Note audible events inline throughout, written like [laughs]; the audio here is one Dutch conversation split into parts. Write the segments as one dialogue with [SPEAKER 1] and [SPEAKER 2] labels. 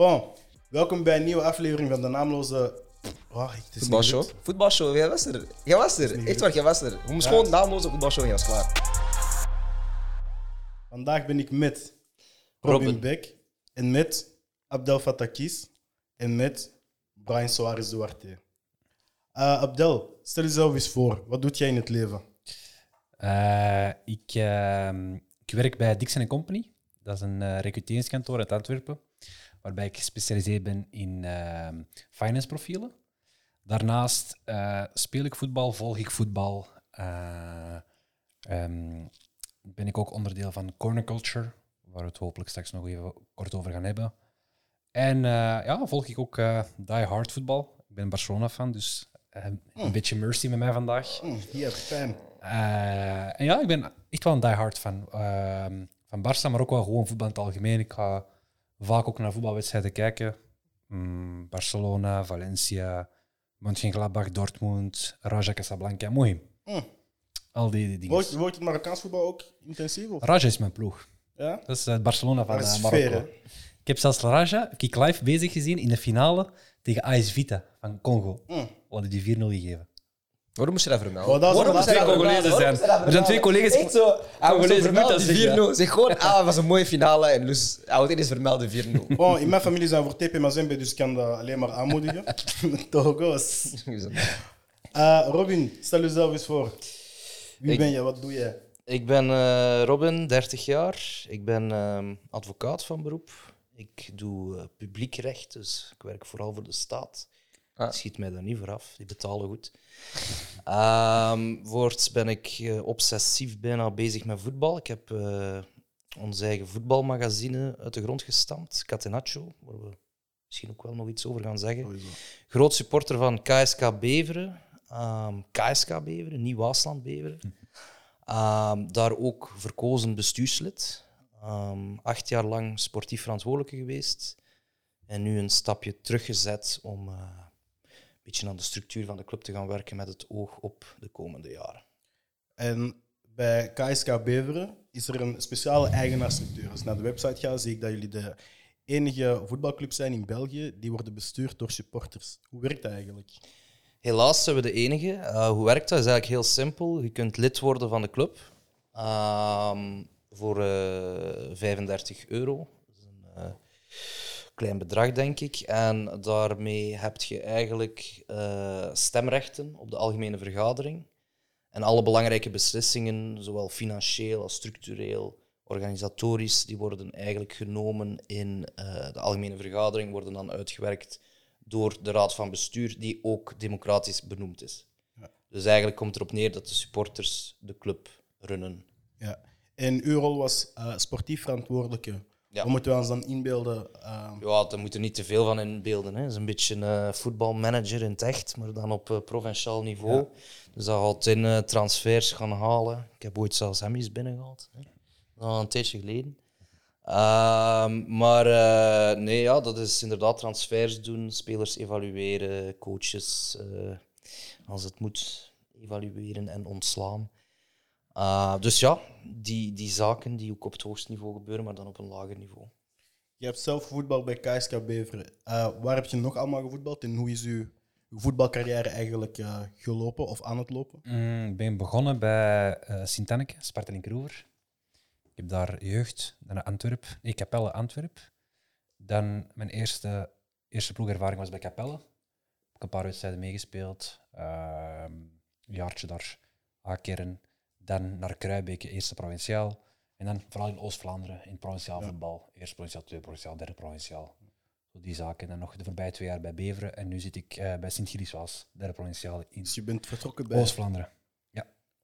[SPEAKER 1] Bon, welkom bij een nieuwe aflevering van de naamloze... Oh, het is niet
[SPEAKER 2] Voetbalshow.
[SPEAKER 1] goed.
[SPEAKER 2] Voetbalshow, jij was er. Jij was er.
[SPEAKER 1] niet
[SPEAKER 2] Echt
[SPEAKER 1] goed.
[SPEAKER 2] waar, jij was er. We moesten
[SPEAKER 1] Ja.
[SPEAKER 2] gewoon naamloze voetbalshow en jij was klaar.
[SPEAKER 1] Vandaag ben ik met Robin,
[SPEAKER 2] Robin.
[SPEAKER 1] Beck en met Abdel Fatakis en met Brian Soares Duarte. Eh, Abdel, stel jezelf eens voor. Wat doet jij in het leven?
[SPEAKER 3] Eh, ik, ehm, ik werk bij Dixon Company. Dat is een eh recruteringskantoor uit Antwerpen, waarbij ik gespecialiseerd ben in ehm finance profielen. Daarnaast eh, speel ik voetbal, volg ik voetbal. eh, ehm, ben ik ook onderdeel van Corner Culture, waar we het hopelijk straks nog even kort over gaan hebben. En eh, ja, volg ik ook Die Hard voetbal. Ik ben Barcelona-fan, dus een beetje mercy met mij vandaag.
[SPEAKER 1] Fijn.
[SPEAKER 3] Eh, en ja, ik ben echt wel een diehard fan ehm, van Barça, maar ook wel gewoon voetbal in het algemeen. Ik ga vaak ook naar voetbalwedstrijden kijken. Mm, Barcelona, Valencia, Mönchengladbach, Dortmund, Raja Casablanca, mooi.
[SPEAKER 1] Hm.
[SPEAKER 3] Al die, die dingen.
[SPEAKER 1] Wordt, wordt het Marokkaans voetbal ook intensief? Of?
[SPEAKER 3] Raja is mijn ploeg.
[SPEAKER 1] Ja?
[SPEAKER 3] Dat is het Barcelona van eh,
[SPEAKER 1] sfeer,
[SPEAKER 3] Marokko.
[SPEAKER 1] hè?
[SPEAKER 3] Ik heb zelfs Raja ik live bezig gezien in de finale tegen AS Vita van Congo.
[SPEAKER 1] Hm.
[SPEAKER 3] We hadden die 4-0 gegeven.
[SPEAKER 2] Waarom moest je dat vermelden?
[SPEAKER 1] Oh, dat
[SPEAKER 2] Waarom moest je
[SPEAKER 3] Congolezen
[SPEAKER 2] vermelden?
[SPEAKER 3] zijn.
[SPEAKER 2] Je
[SPEAKER 3] Er zijn twee collega's-
[SPEAKER 2] Echt zo.
[SPEAKER 3] Congolezen zeggen,
[SPEAKER 2] 4-0. Zeg gewoon, ah, het was een mooie finale. En dus, hij wordt ineens vermelden 4-0.
[SPEAKER 1] Bon, [laughs] in mijn familie zijn voor TP Mazembe, dus ik kan dat alleen maar aanmoedigen. [laughs] Togo's. Eh, Robin, stel jezelf eens voor. Wie
[SPEAKER 4] Ik-
[SPEAKER 1] ben je? Wat doe jij?
[SPEAKER 4] Ik ben eh, Robin, 30 jaar. Ik ben ehm, advocaat van beroep. Ik doe eh, publiek recht, dus ik werk vooral voor de staat.
[SPEAKER 2] Ah.
[SPEAKER 4] Schiet mij daar niet voor af, die betalen goed. Ehm voorts ben ik eh, obsessief bijna bezig met voetbal. Ik heb eh, ons eigen voetbalmagazine uit de grond gestampt, Catenaccio, waar we misschien ook wel nog iets over gaan zeggen.
[SPEAKER 1] Sowieso.
[SPEAKER 4] Groot supporter van KSK Beveren. Ehm, KSK Beveren, niet Waasland Beveren. Ehm, daar ook verkozen bestuurslid. Acht jaar lang sportief verantwoordelijke geweest. En nu een stapje teruggezet om eh, beetje aan de structuur van de club te gaan werken met het oog op de komende jaren.
[SPEAKER 1] En bij KSK Beveren is er een speciale eigenaarstructuur. Als ik naar de website ga, zie ik dat jullie de enige voetbalclub zijn in België die worden bestuurd door supporters. Hoe werkt dat eigenlijk?
[SPEAKER 4] Helaas zijn we de enige. Eh, hoe werkt dat? is eigenlijk heel simpel. Je kunt lid worden van de club ehm, voor eh, 35 euro. Dat is een eh, klein bedrag, denk ik. En daarmee heb je eigenlijk eh, stemrechten op de algemene vergadering. En alle belangrijke beslissingen, zowel financieel als structureel, organisatorisch, die worden eigenlijk genomen in eh, de algemene vergadering, worden dan uitgewerkt door de raad van bestuur, die ook democratisch benoemd is.
[SPEAKER 1] Ja.
[SPEAKER 4] Dus eigenlijk komt erop neer dat de supporters de club runnen.
[SPEAKER 1] Ja. En uw rol was eh, sportief verantwoordelijke.
[SPEAKER 4] Ja.
[SPEAKER 1] Hoe moeten we ons dan inbeelden? eh,
[SPEAKER 4] Ja, daar moet er niet te veel van inbeelden. Hè. Het is een beetje een eh, voetbalmanager in het echt, maar dan op eh, provinciaal niveau. Dus dat houdt in eh, transfers gaan halen. Ik heb ooit zelfs hem eens binnengehaald. Hè. Al een tijdje geleden. Ehm, maar nee, ja, dat is inderdaad transfers doen, spelers evalueren, coaches, als het moet, evalueren en ontslaan. Uh, dus ja, die, die zaken die ook op het hoogste niveau gebeuren, maar dan op een lager niveau.
[SPEAKER 1] je hebt zelf voetbal bij KSK Beveren. Eh, waar heb je nog allemaal gevoetbald en hoe is uw, uw voetbalcarrière eigenlijk eh, gelopen of aan het lopen?
[SPEAKER 3] Mm, Ik ben begonnen bij eh Sint-Anneke, Sparta in Kroever. Ik heb daar jeugd, dan naar Antwerp, nee, Capelle Antwerp. Dan mijn eerste, eerste ploegervaring was bij Capelle. Heb ik een paar wedstrijden meegespeeld. Ehm, een jaartje daar, A-kern. Dan naar Kruibeke, eerste provinciaal. En dan vooral in Oost-Vlaanderen, in provinciaal
[SPEAKER 1] Ja.
[SPEAKER 3] voetbal. Eerste provinciaal, tweede provinciaal, derde provinciaal. Zo die zaken. En dan nog de voorbije twee jaar bij Beveren. En nu zit ik eh, bij Sint-Gilles derde provinciaal in
[SPEAKER 1] Dus je bent vertrokken bij...
[SPEAKER 3] Oost-Vlaanderen.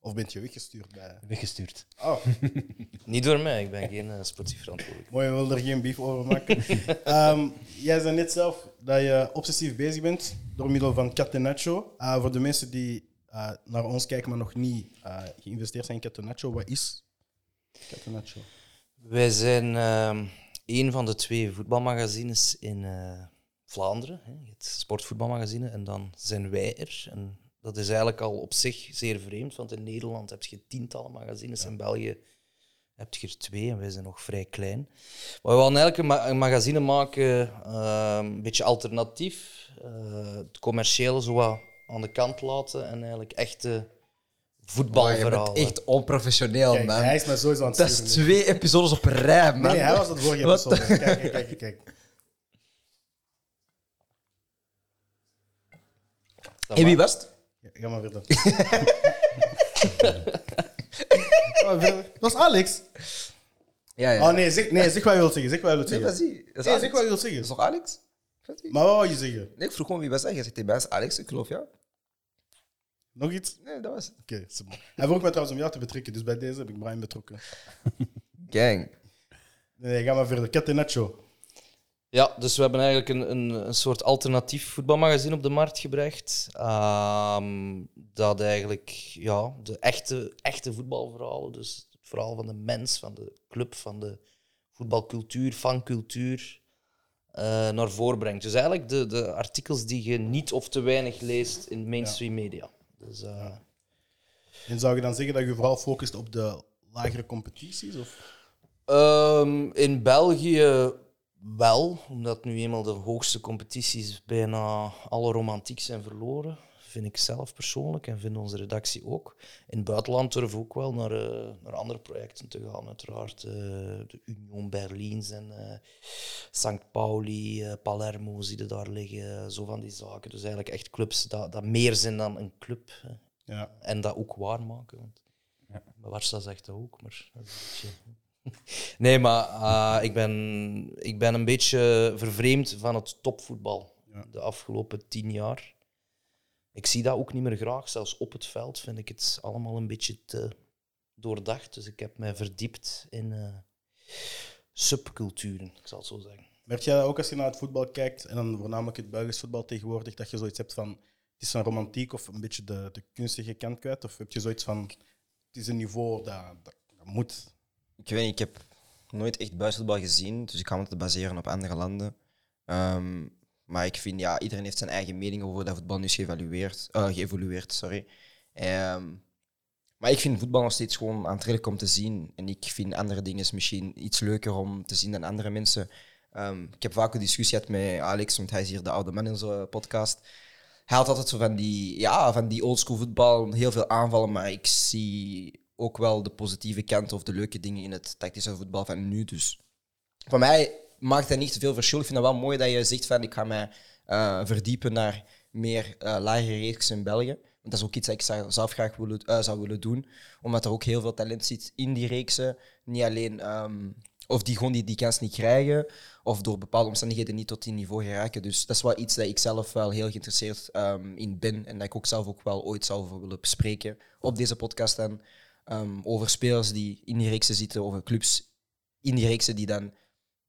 [SPEAKER 1] Of bent je weggestuurd bij...
[SPEAKER 3] Weggestuurd.
[SPEAKER 1] Oh, [laughs]
[SPEAKER 4] Niet door mij, ik ben geen eh, sportief verantwoordelijk.
[SPEAKER 1] mooi, je wil er geen beef over maken. [laughs] Ehm, jij zei net zelf dat je obsessief bezig bent door middel van Catenaccio. Uh, voor de mensen die eh, naar ons kijken, maar nog niet eh, geïnvesteerd zijn in Catenaccio, wat is Catenaccio?
[SPEAKER 4] Wij zijn ehm een van de twee voetbalmagazines in eh, Vlaanderen. Hè. Het sportvoetbalmagazine. En dan zijn wij er. En dat is eigenlijk al op zich zeer vreemd, want in Nederland heb je tientallen magazines, in België heb je er twee en wij zijn nog vrij klein. Maar we wilden eigenlijk een, ma- een magazine maken, eh, een beetje alternatief. het commerciële zo wat aan de kant laten en eigenlijk echte voetbalverhalen.
[SPEAKER 2] bent echt onprofessioneel,
[SPEAKER 1] Kijk,
[SPEAKER 2] man.
[SPEAKER 1] hij is mij sowieso aan het
[SPEAKER 2] Dat is
[SPEAKER 1] sturen.
[SPEAKER 2] twee episodes op rij, man.
[SPEAKER 1] Nee, hij was dat vorige
[SPEAKER 2] Wat?
[SPEAKER 1] episode. Kijk, kijk, kijk, kijk.
[SPEAKER 2] En wie was het?
[SPEAKER 1] Ja, ga maar verder. [laughs] Ga maar verder. Dat was Alex.
[SPEAKER 2] Ja, ja.
[SPEAKER 1] Oh nee, zeg, nee, zeg wat je wilt zeggen. Zeg wat je wilt
[SPEAKER 2] Nee,
[SPEAKER 1] zeggen.
[SPEAKER 2] dat is. Dat is
[SPEAKER 1] Nee,
[SPEAKER 2] Alex.
[SPEAKER 1] zeg wat je wilt
[SPEAKER 2] Dat
[SPEAKER 1] zeggen.
[SPEAKER 2] is toch Alex?
[SPEAKER 1] Maar wat wou je zeggen?
[SPEAKER 2] Nee, ik vroeg gewoon wie was dat. Je zegt tegen mij, Alex, ik geloof, ja.
[SPEAKER 1] Nog iets?
[SPEAKER 2] Nee, dat was het.
[SPEAKER 1] Oké, c'est bon. Hij vroeg mij trouwens om jou te betrekken, dus bij deze heb ik Brian betrokken. [laughs]
[SPEAKER 2] Gang.
[SPEAKER 1] Nee, ga maar verder. Catenaccio.
[SPEAKER 4] Ja, dus we hebben eigenlijk een, een, een soort alternatief voetbalmagazine op de markt gebracht. Ehm, dat eigenlijk ja, de echte, echte voetbalverhalen, dus het verhaal van de mens, van de club, van de voetbalcultuur, fancultuur, eh, naar voren brengt. Dus eigenlijk de, de artikels die je niet of te weinig leest in mainstream media. Dus, eh,
[SPEAKER 1] En zou je dan zeggen dat je vooral focust op de lagere competities? Of?
[SPEAKER 4] Ehm, in België wel, omdat nu eenmaal de hoogste competities bijna alle romantiek zijn verloren. Vind ik zelf persoonlijk en vindt onze redactie ook. In het buitenland durven we ook wel naar, eh, naar andere projecten te gaan, uiteraard. eh, de Union Berlins en St. Pauli, Palermo zie je daar liggen, zo van die zaken. Dus eigenlijk echt clubs dat, dat meer zijn dan een club. hè.
[SPEAKER 1] Ja.
[SPEAKER 4] En dat ook waarmaken. Want
[SPEAKER 3] Ja.
[SPEAKER 4] Barca zegt dat ook, maar. [laughs] Nee, maar ik, ben, ik ben een beetje vervreemd van het topvoetbal de afgelopen tien jaar. Ik zie dat ook niet meer graag. Zelfs op het veld vind ik het allemaal een beetje te doordacht. Dus ik heb mij verdiept in eh, subculturen, ik zal het zo zeggen.
[SPEAKER 1] Merk jij dat ook als je naar het voetbal kijkt, en dan voornamelijk het Belgisch voetbal tegenwoordig, dat je zoiets hebt van, het is een romantiek of een beetje de, de kunstige kant kwijt? Of heb je zoiets van, het is een niveau dat, dat, dat moet?
[SPEAKER 5] Ik weet niet, ik heb nooit echt buitenvoetbal gezien, dus ik ga me te baseren op andere landen. Ehm, maar ik vind, ja, iedereen heeft zijn eigen mening over hoe dat voetbal nu is geëvalueerd, eh, geëvolueerd. Sorry. Ehm, maar ik vind voetbal nog steeds gewoon aantrekkelijk om te zien. En ik vind andere dingen misschien iets leuker om te zien dan andere mensen. Ehm, ik heb vaak een discussie gehad met Alex, want hij is hier de oude man in zo'n podcast. Hij had altijd zo van die, ja, van die oldschool voetbal, heel veel aanvallen, maar ik zie ook wel de positieve kant of de leuke dingen in het tactische voetbal van nu. Dus voor mij maakt dat niet te veel verschil. Ik vind het wel mooi dat je zegt van ik ga mij eh, verdiepen naar meer eh lagere reeks in België. Dat is ook iets dat ik zelf graag eh, zou willen doen. Omdat er ook heel veel talent zit in die reeksen. Niet alleen ehm, of die gewoon die, die kans niet krijgen, of door bepaalde omstandigheden niet tot die niveau geraken. Dus dat is wel iets dat ik zelf wel heel geïnteresseerd ehm, in ben. En dat ik ook zelf ook wel ooit zou willen bespreken op deze podcast. Dan, ehm, over spelers die in die reeksen zitten, over clubs in die reeksen die dan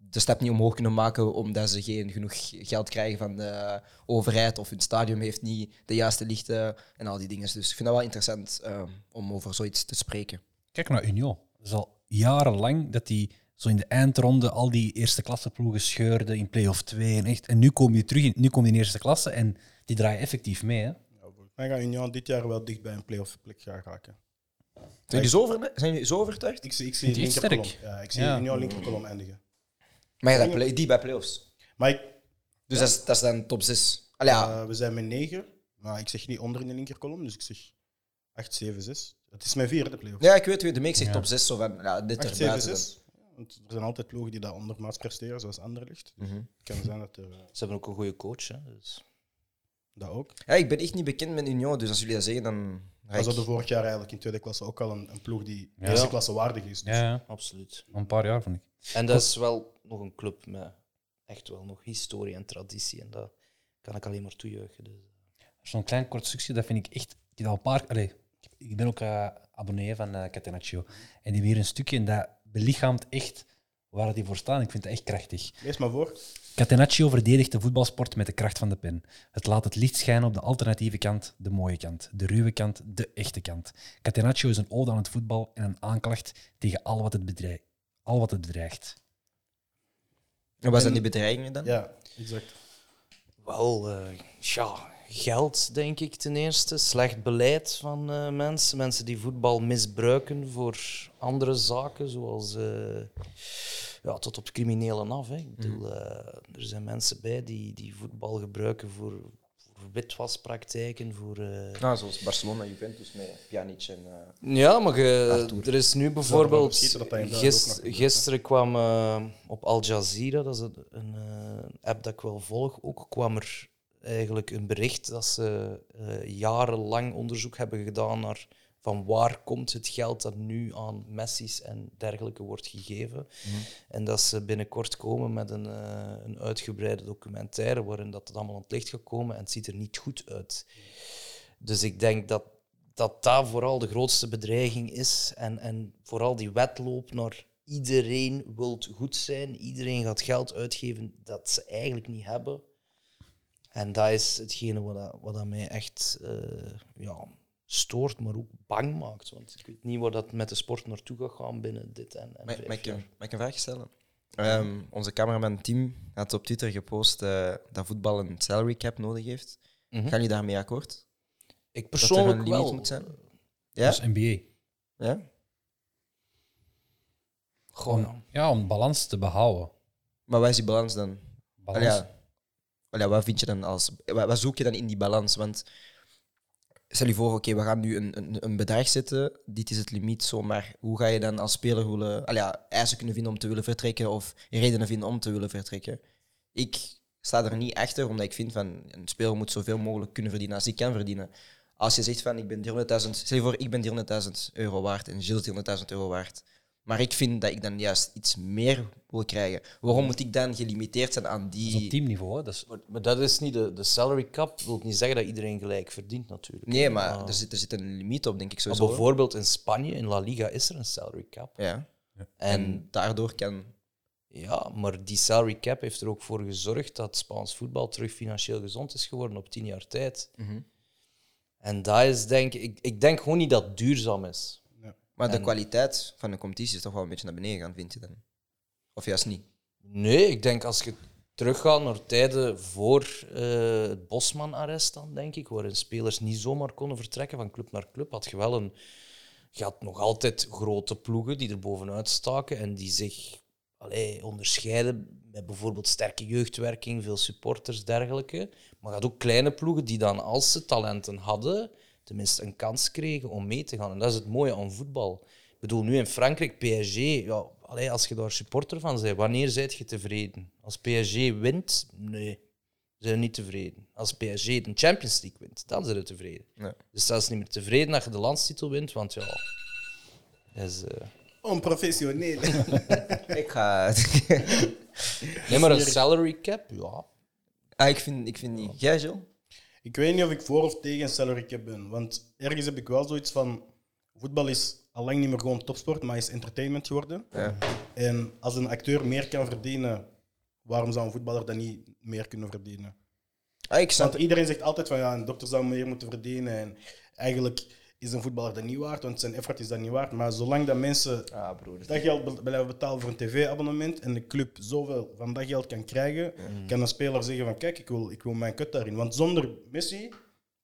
[SPEAKER 5] de stap niet omhoog kunnen maken omdat ze geen genoeg geld krijgen van de overheid of hun stadion heeft niet de juiste lichten en al die dingen. Dus ik vind dat wel interessant ehm, om over zoiets te spreken.
[SPEAKER 3] Kijk naar Union. Het is al jarenlang dat die zo in de eindronde al die eerste klasse ploegen scheurde in play-off 2. En, echt, en nu kom je terug, in, nu kom je in eerste klasse en die draaien effectief mee. Hè?
[SPEAKER 1] Ja, gaat Union dit jaar wel dicht bij een playoff plek gaan raken.
[SPEAKER 2] Zijn jullie zo, over, zijn jullie zo overtuigd?
[SPEAKER 1] Ik zie, ik zie
[SPEAKER 3] is
[SPEAKER 1] linkerkolom.
[SPEAKER 3] sterk.
[SPEAKER 1] Ja, ik zie
[SPEAKER 3] Ja.
[SPEAKER 1] Union linkerkolom eindigen.
[SPEAKER 2] Maar dat play- die bij playoffs.
[SPEAKER 1] Maar ik,
[SPEAKER 2] Dus dat, is, dat is dan top 6. Allee, ja.
[SPEAKER 1] eh, we zijn met 9, maar ik zeg niet onder in de linkerkolom, dus ik zeg 8, 7, 6. Het is mijn vierde playoff.
[SPEAKER 2] ja, ik weet, weet de meek zegt
[SPEAKER 3] Ja.
[SPEAKER 2] top 6, zo van ja, dit
[SPEAKER 1] 8,
[SPEAKER 2] er
[SPEAKER 1] 7,
[SPEAKER 2] buiten.
[SPEAKER 1] 6. Want er zijn altijd ploegen die dat ondermaats presteren, zoals Anderlecht.
[SPEAKER 2] Mhm.
[SPEAKER 1] Het kan zijn dat er eh,
[SPEAKER 4] Ze hebben ook een goede coach. Hè, dus.
[SPEAKER 1] dat ook.
[SPEAKER 2] Ja, ik ben echt niet bekend met Union, dus als jullie dat zeggen, dan
[SPEAKER 1] ze hadden vorig jaar eigenlijk in tweede klasse ook al een, een ploeg die
[SPEAKER 3] Ja.
[SPEAKER 1] eerste klasse waardig is. Dus
[SPEAKER 3] Ja, ja.
[SPEAKER 4] Absoluut.
[SPEAKER 3] Al een paar jaar vond ik.
[SPEAKER 4] En dat is wel nog een club met echt wel nog historie en traditie. En dat kan ik alleen maar toejuichen. Dus.
[SPEAKER 3] Zo'n klein kort stukje, dat vind ik echt. Ik, heb al een paar, allee, ik ben ook eh, abonnee van eh Catenaccio. En die hebben hier een stukje en dat belichaamt echt waar die voor staan. Ik vind het echt krachtig.
[SPEAKER 1] Lees maar voor.
[SPEAKER 3] Catenaccio verdedigt de voetbalsport met de kracht van de pen. Het laat het licht schijnen op de alternatieve kant, de mooie kant, de ruwe kant, de echte kant. Catenaccio is een ode aan het voetbal en een aanklacht tegen al wat het, bedreigt. Al wat het bedreigt.
[SPEAKER 2] En wat zijn die bedreigingen dan?
[SPEAKER 1] Ja, exact.
[SPEAKER 4] Wel, eh, ja, geld, denk ik ten eerste. Slecht beleid van eh, mensen. Mensen die voetbal misbruiken voor andere zaken, zoals eh, ja, tot op het criminele af. Hè. Ik bedoel, eh, er zijn mensen bij die, die voetbal gebruiken voor witwaspraktijken, voor... eh,
[SPEAKER 5] Nou, zoals Barcelona, Juventus met Pjanic en... eh,
[SPEAKER 4] Ja, maar ge- er is nu bijvoorbeeld. gisteren kwam eh, op Al Jazeera, dat is een, een app dat ik wel volg, ook kwam er eigenlijk een bericht dat ze eh, jarenlang onderzoek hebben gedaan naar van waar komt het geld dat nu aan Messi's en dergelijke wordt gegeven. En dat ze binnenkort komen met een, eh, een uitgebreide documentaire waarin dat het allemaal aan het licht gaat komen en het ziet er niet goed uit. Dus ik denk dat dat dat vooral de grootste bedreiging is. En, en vooral die wedloop naar iedereen wil goed zijn, iedereen gaat geld uitgeven dat ze eigenlijk niet hebben. En dat is hetgene wat, dat, wat dat mij echt eh, ja, stoort, maar ook bang maakt. Want ik weet niet waar dat met de sport naartoe gaat gaan binnen dit en, en
[SPEAKER 5] Mag,
[SPEAKER 4] vijf
[SPEAKER 5] mag, ik, mag ik een vraag stellen? Ehm, onze cameraman Tim had op Twitter gepost eh, dat voetbal een salary cap nodig heeft.
[SPEAKER 4] Mhm.
[SPEAKER 5] Gaan jullie daarmee akkoord?
[SPEAKER 4] Ik
[SPEAKER 5] Dat er een
[SPEAKER 4] persoonlijk
[SPEAKER 5] limiet
[SPEAKER 4] wel.
[SPEAKER 5] moet zijn? Ja?
[SPEAKER 3] is NBA.
[SPEAKER 5] ja?
[SPEAKER 4] Ja.
[SPEAKER 3] Om, ja, om balans te behouden.
[SPEAKER 5] Maar wat is die balans dan?
[SPEAKER 3] Balans.
[SPEAKER 5] Allee, ja. Allee, wat vind je dan als... Wat, wat zoek je dan in die balans? Want stel je voor, oké, we gaan nu een, een, een bedrag zetten. Dit is het limiet, zo. Maar hoe ga je dan als speler willen... Eisen kunnen vinden om te willen vertrekken of redenen vinden om te willen vertrekken? Ik sta er niet achter, omdat ik vind van een speler moet zoveel mogelijk kunnen verdienen als hij kan verdienen. Als je zegt van ik ben 300.000, stel je voor ik ben 300.000 euro waard en Gilles 300.000 euro waard. Maar ik vind dat ik dan juist iets meer wil krijgen. Waarom moet ik dan gelimiteerd zijn aan
[SPEAKER 3] Dat
[SPEAKER 5] die...
[SPEAKER 3] is op teamniveau. Hè. Dat is,
[SPEAKER 4] Maar, maar dat is niet de, de salary cap. wil niet zeggen dat iedereen gelijk verdient, natuurlijk.
[SPEAKER 5] Nee, maar
[SPEAKER 4] Ah.
[SPEAKER 5] er, zit, er zit een limiet op, denk ik
[SPEAKER 4] Maar
[SPEAKER 5] sowieso.
[SPEAKER 4] bijvoorbeeld in Spanje, in La Liga, is er een salary cap.
[SPEAKER 5] Ja.
[SPEAKER 4] En
[SPEAKER 5] En daardoor kan...
[SPEAKER 4] ja, maar die salary cap heeft er ook voor gezorgd dat Spaans voetbal terug financieel gezond is geworden op tien jaar tijd.
[SPEAKER 5] Mhm.
[SPEAKER 4] En dat is denk ik, ik, ik denk gewoon niet dat het duurzaam is.
[SPEAKER 5] Maar de
[SPEAKER 4] En-
[SPEAKER 5] kwaliteit van de competitie is toch wel een beetje naar beneden gaan, vind je dan? Of juist niet?
[SPEAKER 4] Nee, ik denk als je teruggaat naar tijden voor eh, het Bosman-arrest, dan denk ik, waarin spelers niet zomaar konden vertrekken van club naar club, had je wel een. Je had nog altijd grote ploegen die er bovenuit staken en die zich allee, onderscheiden met bijvoorbeeld sterke jeugdwerking, veel supporters, dergelijke. Maar je had ook kleine ploegen die dan, als ze talenten hadden, tenminste een kans kregen om mee te gaan. En dat is het mooie aan voetbal. Ik bedoel, nu in Frankrijk, PSG, ja, allee, als je daar supporter van bent, wanneer zijt je tevreden? Als PSG wint, nee, zijn we niet tevreden. Als PSG de Champions League wint, dan zijn we tevreden.
[SPEAKER 5] Ja.
[SPEAKER 4] Dus dat is niet meer tevreden dat je de landstitel wint, want ja, dat is... eh,
[SPEAKER 1] Onprofessioneel. [laughs]
[SPEAKER 5] Ik ga...
[SPEAKER 4] Nee, maar een salary cap, ja.
[SPEAKER 5] ah, ik vind, ik vind niet... Jij, Gilles?
[SPEAKER 1] Ik weet niet of ik voor of tegen cap ben. Want ergens heb ik wel zoiets van... Voetbal is al lang niet meer gewoon topsport, maar is entertainment geworden.
[SPEAKER 5] Ja.
[SPEAKER 1] En als een acteur meer kan verdienen, waarom zou een voetballer dan niet meer kunnen verdienen?
[SPEAKER 5] Ah, ik snap
[SPEAKER 1] Want iedereen zegt altijd van ja, een dokter zou meer moeten verdienen. En eigenlijk is een voetballer dat niet waard, want zijn effort is dat niet waard. Maar zolang dat mensen
[SPEAKER 5] Ah, broer.
[SPEAKER 1] dat geld blijven betalen voor een tv-abonnement en de club zoveel van dat geld kan krijgen, kan een speler zeggen van kijk, ik wil, ik wil mijn kut daarin. Want zonder Messi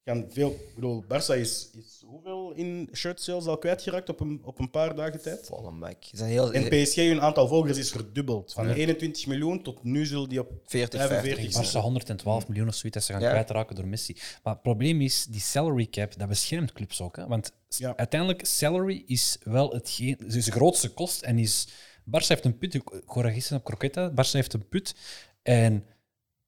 [SPEAKER 1] gaan veel... Ik bedoel, Barça is, is hoeveel in shirt sales al kwijtgeraakt op een, op een paar dagen tijd?
[SPEAKER 5] Bak. Ze zijn heel...
[SPEAKER 1] En PSG, hun aantal volgers is verdubbeld. Van 21 miljoen tot nu zullen die op
[SPEAKER 5] 40,
[SPEAKER 1] 45
[SPEAKER 5] 50.
[SPEAKER 1] zijn.
[SPEAKER 3] Barca 112 miljoen of zoiets dat ze gaan
[SPEAKER 5] Ja.
[SPEAKER 3] kwijtraken door Messi. Maar het probleem is, die salary cap, dat beschermt clubs ook. Hè? Want
[SPEAKER 1] Ja.
[SPEAKER 3] uiteindelijk, salary is wel hetgeen, is de grootste kost en is... Barca heeft een put, ik hoor gisteren op Croquetta, Barca heeft een put en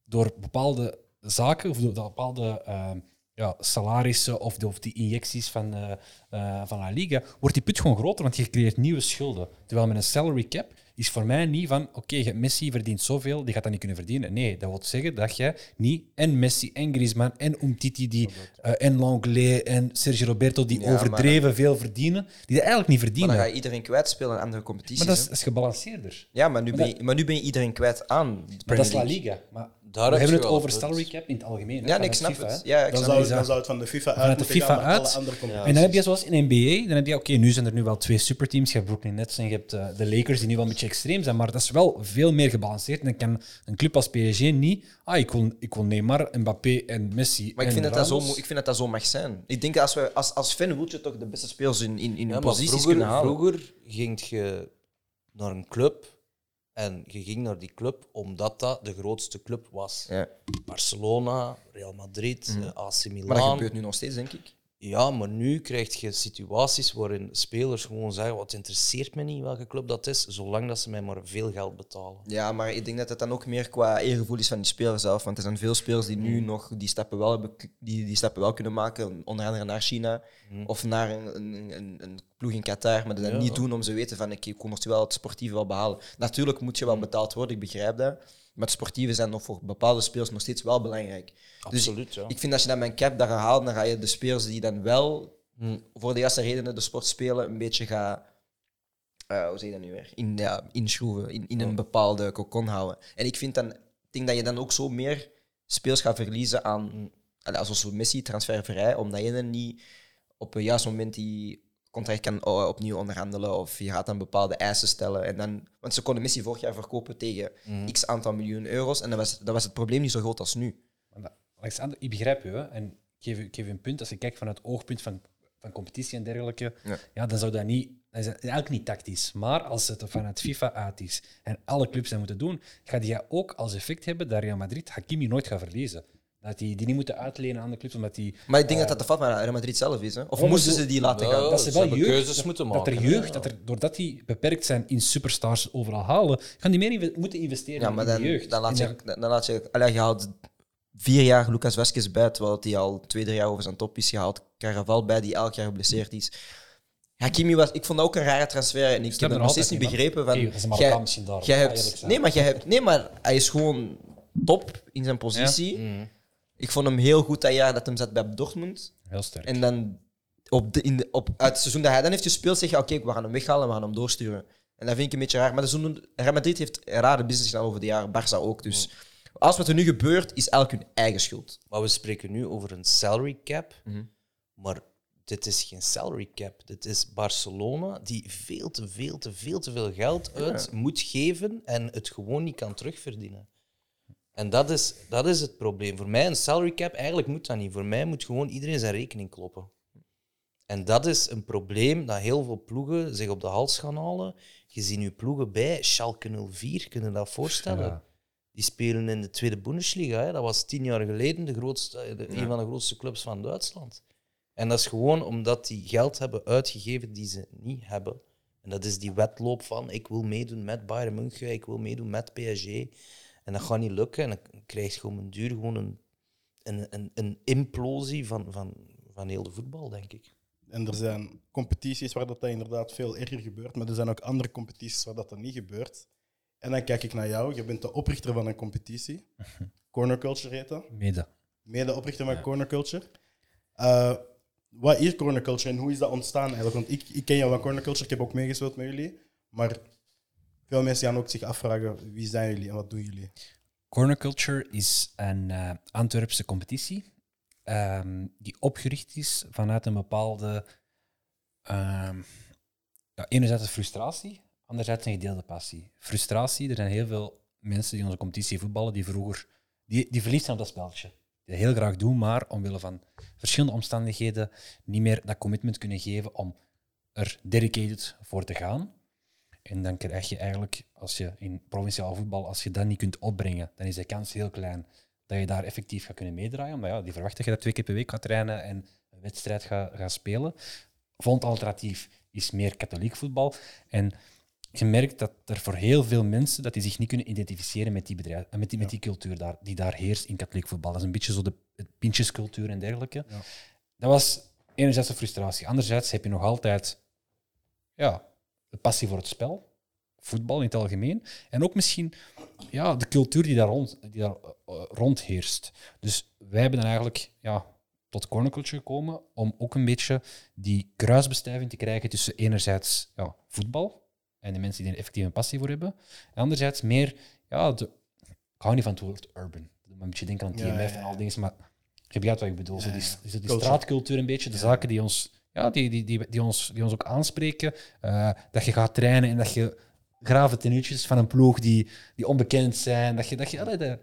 [SPEAKER 3] door bepaalde zaken, of door bepaalde eh, ja, salarissen of, de, of die injecties van, eh, van La Liga, wordt die put gewoon groter, want je creëert nieuwe schulden. Terwijl met een salary cap is voor mij niet van, oké, je- Messi verdient zoveel, die gaat dat niet kunnen verdienen. Nee, dat wil zeggen dat je niet en Messi en Griezmann en Umtiti die, eh, en Langlais en Sergio Roberto die
[SPEAKER 5] Ja, maar-
[SPEAKER 3] overdreven veel verdienen, die dat eigenlijk niet
[SPEAKER 5] Maar
[SPEAKER 3] verdienen.
[SPEAKER 5] dan ga je iedereen kwijtspelen aan andere competities.
[SPEAKER 3] Maar dat is,
[SPEAKER 5] hè.
[SPEAKER 3] dat is gebalanceerder.
[SPEAKER 5] Ja, maar nu,
[SPEAKER 3] Maar
[SPEAKER 5] ben je, maar nu ben je iedereen kwijt aan de
[SPEAKER 3] Maar dat is La
[SPEAKER 5] League.
[SPEAKER 3] Liga. Maar
[SPEAKER 4] Daar
[SPEAKER 3] we
[SPEAKER 4] heb
[SPEAKER 3] hebben het over salary cap in het algemeen.
[SPEAKER 5] Ja, nee, ik snap
[SPEAKER 3] FIFA,
[SPEAKER 5] het. Ja, ik
[SPEAKER 1] Dan
[SPEAKER 5] snap
[SPEAKER 1] zou,
[SPEAKER 5] het.
[SPEAKER 1] dan zou het van de FIFA
[SPEAKER 3] Vanuit
[SPEAKER 1] uit
[SPEAKER 3] de
[SPEAKER 1] moeten
[SPEAKER 3] FIFA
[SPEAKER 1] gaan naar alle
[SPEAKER 3] uit. En dan heb je zoals in NBA, dan heb je, oké, nu zijn er nu wel twee superteams. Je hebt Brooklyn Nets en je hebt eh, de Lakers, die nu wel een beetje extreem zijn, maar dat is wel veel meer gebalanceerd. En dan kan een club als PSG niet, ah, ik wil, ik wil Neymar, Mbappé en Messi
[SPEAKER 5] Maar ik vind, dat dat zo, ik vind dat dat zo mag zijn. Ik denk als, we, als, als fan wil je toch de beste spelers in, in, in hun
[SPEAKER 4] Ja,
[SPEAKER 5] posities
[SPEAKER 4] vroeger,
[SPEAKER 5] kunnen halen.
[SPEAKER 4] vroeger ging je naar een club en je ging naar die club omdat dat de grootste club was.
[SPEAKER 5] Ja.
[SPEAKER 4] Barcelona, Real Madrid, eh, AC Milan.
[SPEAKER 5] Maar dat gebeurt nu nog steeds, denk ik.
[SPEAKER 4] Ja, maar nu krijg je situaties waarin spelers gewoon zeggen: Wat interesseert me niet welke club dat is, zolang dat ze mij maar veel geld betalen.
[SPEAKER 5] Ja, maar ik denk dat het dan ook meer qua eergevoel is van die speler zelf. Want er zijn veel spelers die nu nog die stappen wel, hebben, die, die stappen wel kunnen maken. Onder andere naar China of naar een, een, een, een ploeg in Qatar. Maar dat
[SPEAKER 4] Ja.
[SPEAKER 5] niet doen om ze weten van ik kon nog wel het sportieve wel behalen. Natuurlijk moet je wel betaald worden, ik begrijp dat. Maar het sportieve zijn nog voor bepaalde spelers nog steeds wel belangrijk. Dus
[SPEAKER 4] Absoluut, ja.
[SPEAKER 5] Ik vind als je dan mijn cap daar haalt, dan ga je de spelers die dan wel
[SPEAKER 4] Hm.
[SPEAKER 5] voor de juiste redenen de sport spelen, een beetje gaan. eh, hoe zeg je dat nu weer? In, ja, inschroeven, in, in een bepaalde cocon houden. En ik vind dan, ik denk dat je dan ook zo meer spelers gaat verliezen aan, allee, zoals Messi, transfervrij, omdat je dan niet op een juist moment die contract kan eh, opnieuw onderhandelen of je gaat dan bepaalde eisen stellen. En dan, want ze konden Messi vorig jaar verkopen tegen x aantal miljoen euro's en dan was, dan was het probleem niet zo groot als nu.
[SPEAKER 3] Maar dat- Alexander, ik begrijp je. Hè? En ik geef, ik geef een punt. Als je kijkt vanuit het oogpunt van, van competitie en dergelijke,
[SPEAKER 5] Ja.
[SPEAKER 3] ja. dan zou dat niet... Dat is eigenlijk niet tactisch. Maar als het vanuit FIFA uit is en alle clubs dat moeten doen, gaat die ook als effect hebben dat Real Madrid Hakimi nooit gaat verliezen. Dat die, die niet moeten uitlenen aan de clubs, omdat die...
[SPEAKER 5] Maar ik denk dat dat de fout van Real Madrid zelf is. Hè? Of
[SPEAKER 3] Oh,
[SPEAKER 5] moesten
[SPEAKER 3] maar
[SPEAKER 5] ze die laten
[SPEAKER 4] Ja,
[SPEAKER 5] gaan?
[SPEAKER 3] dat ze wel jeugd,
[SPEAKER 4] keuzes
[SPEAKER 3] dat,
[SPEAKER 4] moeten
[SPEAKER 3] dat er
[SPEAKER 4] maken,
[SPEAKER 3] jeugd,
[SPEAKER 4] ja.
[SPEAKER 3] dat er, doordat die beperkt zijn in superstars overal halen, gaan die meer inve- moeten investeren
[SPEAKER 5] Ja, maar
[SPEAKER 3] in
[SPEAKER 5] dan,
[SPEAKER 3] de jeugd.
[SPEAKER 5] dan, laat je, dan dan laat je... Allee, je haalt vier jaar Lucas Vazquez bij, terwijl hij al twee, drie jaar over zijn top is. Je haalt Caraval bij, die elk jaar geblesseerd is. Hakimi was... Ik vond dat ook een rare transfer. En ik
[SPEAKER 3] snap
[SPEAKER 5] heb het nog steeds niet begrepen. Van,
[SPEAKER 3] Hey, dat is een
[SPEAKER 5] jij- jij hebt, nee, maar jij hebt, nee, maar hij is gewoon top in zijn positie.
[SPEAKER 4] Mhm.
[SPEAKER 5] Ik vond hem heel goed dat jaar dat hem zat bij Dortmund.
[SPEAKER 3] Heel sterk.
[SPEAKER 5] En dan op de, in de, op, uit het seizoen dat hij dan heeft gespeeld, zeg je: Oké, we gaan hem weghalen en we gaan hem doorsturen. En dat vind ik een beetje raar. Maar de seizoen, Real Madrid heeft een rare business gedaan over de jaren, Barça ook. Dus alles wat er nu gebeurt, is elk hun eigen schuld.
[SPEAKER 4] Maar we spreken nu over een salary cap.
[SPEAKER 5] Mhm.
[SPEAKER 4] Maar dit is geen salary cap. Dit is Barcelona die veel te veel, te veel, te veel geld uit moet geven en het gewoon niet kan terugverdienen. En dat is, dat is het probleem. Voor mij een salary cap, eigenlijk moet dat niet. Voor mij moet gewoon iedereen zijn rekening kloppen. En dat is een probleem dat heel veel ploegen zich op de hals gaan halen. Je ziet nu ploegen bij Schalke 04, kunnen je dat voorstellen?
[SPEAKER 3] Ja.
[SPEAKER 4] Die spelen in de tweede Bundesliga. Hè. Dat was tien jaar geleden de grootste, de, een van de grootste clubs van Duitsland. En dat is gewoon omdat die geld hebben uitgegeven die ze niet hebben. En dat is die wedloop van ik wil meedoen met Bayern München, ik wil meedoen met PSG. En dat gaat niet lukken. En dan krijg je gewoon een duur gewoon een, een, een, een implosie van, van, van heel de voetbal, denk ik.
[SPEAKER 1] En er zijn competities waar dat, dat inderdaad veel erger gebeurt, maar er zijn ook andere competities waar dat, dat niet gebeurt. En dan kijk ik naar jou, je bent de oprichter van een competitie. [laughs] Corner Culture heet dat.
[SPEAKER 3] Mede.
[SPEAKER 1] Mede-oprichter van Corner Culture. Eh, wat is Corner Culture en hoe is dat ontstaan eigenlijk? Want ik, ik ken jou van Corner Culture, ik heb ook meegespeeld met jullie. Maar veel mensen gaan ook zich afvragen, wie zijn jullie en wat doen jullie?
[SPEAKER 3] Corner Culture is een eh, Antwerpse competitie ehm, die opgericht is vanuit een bepaalde, ehm, ja, enerzijds frustratie, anderzijds een gedeelde passie. Frustratie, er zijn heel veel mensen die onze competitie voetballen die vroeger, die, die verliefd zijn op dat spelletje. Die dat heel graag doen, maar omwille van verschillende omstandigheden niet meer dat commitment kunnen geven om er dedicated voor te gaan. En dan krijg je eigenlijk, als je in provinciaal voetbal, als je dat niet kunt opbrengen, dan is de kans heel klein dat je daar effectief gaat kunnen meedraaien. Omdat ja, die verwachten dat je dat twee keer per week gaat trainen en een wedstrijd gaat, gaat spelen. Volgend alternatief is meer katholiek voetbal. En je merkt dat er voor heel veel mensen dat die zich niet kunnen identificeren met die, bedrijf, met die, met die cultuur daar, die daar heerst in katholiek voetbal. Dat is een beetje zo de het pintjescultuur en dergelijke.
[SPEAKER 1] Ja.
[SPEAKER 3] Dat was enerzijds een frustratie. Anderzijds heb je nog altijd ja, de passie voor het spel, voetbal in het algemeen. En ook misschien ja, de cultuur die daar, rond, die daar eh, eh, rondheerst. Dus wij hebben dan eigenlijk ja, tot Corner Culture gekomen om ook een beetje die kruisbestuiving te krijgen tussen enerzijds ja, voetbal en de mensen die er effectief een passie voor hebben, en anderzijds meer, ja, de, ik hou niet van het woord urban. me een beetje denken aan TMF
[SPEAKER 1] ja, ja.
[SPEAKER 3] en al dingen, maar je begrijpt wat ik bedoel. Zo die, zo die straatcultuur een beetje, de zaken die ons, ja, die, die, die, die, ons, die ons ook aanspreken. Eh, dat je gaat trainen en dat je grave tenuutjes van een ploeg die, die onbekend zijn, dat je, dat je, allee,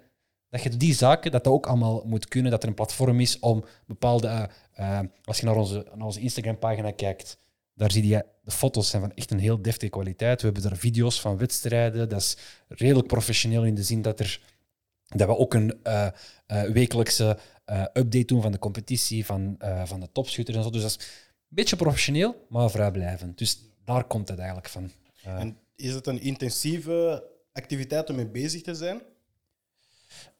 [SPEAKER 3] dat je die zaken, dat dat ook allemaal moet kunnen, dat er een platform is om bepaalde, eh, eh, als je naar onze, naar onze Instagram-pagina kijkt, daar zie je de foto's zijn van echt een heel deftige kwaliteit. We hebben daar video's van wedstrijden. Dat is redelijk professioneel in de zin dat, er, dat we ook een eh, wekelijkse update doen van de competitie, van, van de topschutters en zo. Dus dat is beetje professioneel, maar vrijblijvend. Dus daar komt het eigenlijk van. Eh,
[SPEAKER 1] En is het een intensieve activiteit om mee bezig te zijn?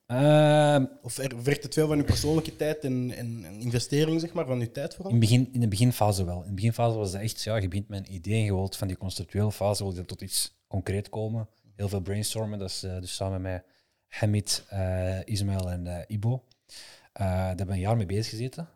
[SPEAKER 3] ehm,
[SPEAKER 1] Of er- vergt het veel van je persoonlijke tijd en, en, en investering, zeg maar, van je tijd vooral?
[SPEAKER 3] In, begin, in de beginfase wel. In de beginfase was dat echt, ja, je begint met een idee en je wilt van die conceptuele fase wil je tot iets concreet komen. Heel veel brainstormen, dat is eh, dus samen met Hamid, eh, Ismail en Ibo. Daar hebben we een jaar mee bezig gezeten.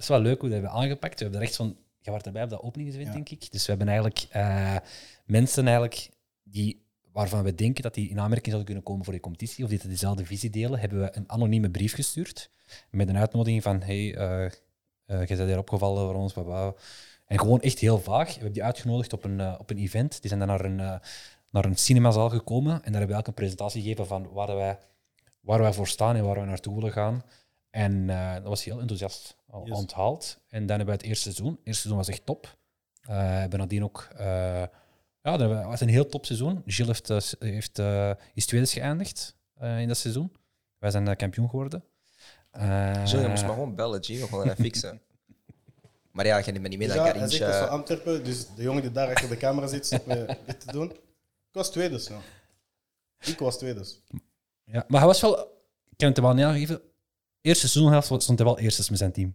[SPEAKER 3] Is wel leuk hoe dat hebben we aangepakt. We hebben er echt van, je was erbij op dat openingsevent,
[SPEAKER 1] Ja.
[SPEAKER 3] denk ik. Dus we hebben eigenlijk eh, mensen eigenlijk die, waarvan we denken dat die in aanmerking zouden kunnen komen voor die competitie, of die dezelfde visie delen, hebben we een anonieme brief gestuurd met een uitnodiging van hey, eh, je bent hier opgevallen voor ons, baba. En gewoon echt heel vaag. We hebben die uitgenodigd op een, op een event. Die zijn dan naar een, naar een cinemazaal gekomen en daar hebben we ook een presentatie gegeven van waar wij, waar wij voor staan en waar we naartoe willen gaan. En dat was heel enthousiast al
[SPEAKER 1] Yes.
[SPEAKER 3] onthaald. En dan hebben we het eerste seizoen. Het eerste seizoen was echt top. Eh, we hebben nadien ook... eh, ja, dat was een heel top seizoen. Gilles heeft, eh, heeft, eh, is tweede geëindigd eh, in dat seizoen. Wij zijn kampioen geworden. Eh,
[SPEAKER 5] Zo, je moest maar gewoon bellen, G. We gaan dat fixen. [laughs] Maar ja, je neemt me niet mee
[SPEAKER 1] Ja,
[SPEAKER 5] naar
[SPEAKER 1] hij zegt dat van. Antwerpen, dus de jongen die daar achter de camera zit, zit me [laughs] dit te doen. Ik was tweede, snel. Ik was tweede.
[SPEAKER 3] Ja, maar hij was wel... Ik kan het hem wel niet aangeven. Eerste seizoen stond hij wel eerst met zijn team.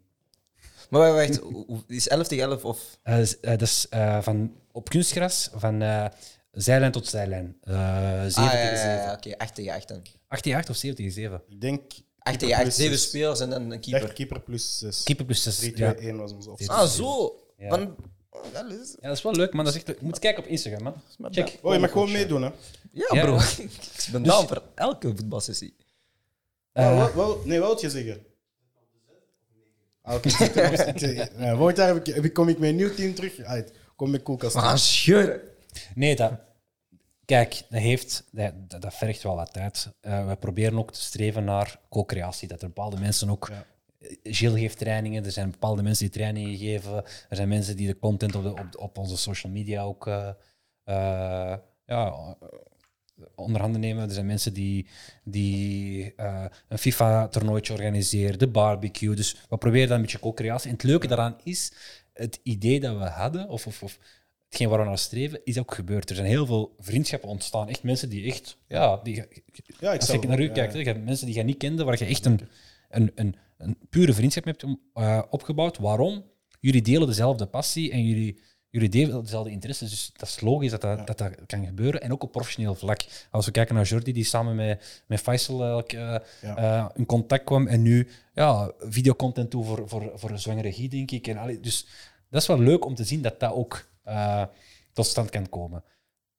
[SPEAKER 5] Maar wacht, is 11 tegen 11 of...
[SPEAKER 3] Eh, dus, eh, dat is eh, van, op kunstgras van eh, zijlijn tot zijlijn. Eh 7
[SPEAKER 5] Ah, ja,
[SPEAKER 3] tegen
[SPEAKER 5] ja,
[SPEAKER 3] 7.
[SPEAKER 5] ja, oké, 8 tegen 8 dan.
[SPEAKER 3] 8 tegen 8 of 7 tegen 7?
[SPEAKER 1] Ik denk...
[SPEAKER 5] 8
[SPEAKER 1] keeper
[SPEAKER 5] tegen 8,
[SPEAKER 1] plus
[SPEAKER 5] 7
[SPEAKER 1] zes.
[SPEAKER 5] spelers en dan een keeper.
[SPEAKER 1] keeper plus 6.
[SPEAKER 3] Keeper plus 6.
[SPEAKER 1] 3, 2,
[SPEAKER 3] Ja.
[SPEAKER 1] 1 was ons opzet.
[SPEAKER 5] Ah, zo.
[SPEAKER 3] Ja.
[SPEAKER 5] Van... Dat is-
[SPEAKER 3] ja, dat is wel leuk, man. Dat is echt leuk. Je moet kijken op Instagram, man. Check.
[SPEAKER 1] Oh, je mag gewoon meedoen, hè?
[SPEAKER 5] Ja,
[SPEAKER 3] Ja.
[SPEAKER 5] bro. [laughs] Ik ben down voor elke voetbalsessie.
[SPEAKER 3] Eh,
[SPEAKER 1] wat, wat, nee, wat wil je zeggen? Ah, oké. eh, Volgend jaar heb ik, heb ik, kom ik met een nieuw team terug. Uit, kom met koelkast.
[SPEAKER 5] We gaan scheuren.
[SPEAKER 3] Nee, dat... Kijk, dat, heeft, dat, dat vergt wel wat tijd. Eh, we proberen ook te streven naar co-creatie. Dat er bepaalde mensen ook...
[SPEAKER 1] Ja.
[SPEAKER 3] Gilles geeft trainingen, er zijn bepaalde mensen die trainingen geven. Er zijn mensen die de content op, de, op, op onze social media ook eh, eh, ja, eh, onder handen nemen. Er zijn mensen die, die eh, een FIFA-toernooitje organiseren, de barbecue. Dus we proberen dat een beetje co-creatie. En het leuke daaraan is, het idee dat we hadden, of, of, of hetgeen waar we naar streven, is ook gebeurd. Er zijn heel veel vriendschappen ontstaan. Echt mensen die echt... Ja, die,
[SPEAKER 1] Ja, ik
[SPEAKER 3] als je naar u
[SPEAKER 1] ja, ja.
[SPEAKER 3] hebt mensen die je niet kende, waar je echt een, een, een, een pure vriendschap hebt eh, opgebouwd. Waarom? Jullie delen dezelfde passie en jullie, jullie delen dezelfde interesses. Dus dat is logisch dat dat, dat, dat kan gebeuren. En ook op professioneel vlak. Als we kijken naar Jordi, die samen met, met Faisal
[SPEAKER 1] Ja.
[SPEAKER 3] eh, in contact kwam en nu ja, videocontent toe voor, voor, voor een zwangere regie, denk ik. En, allee, dus dat is wel leuk om te zien dat dat ook tot stand kan komen.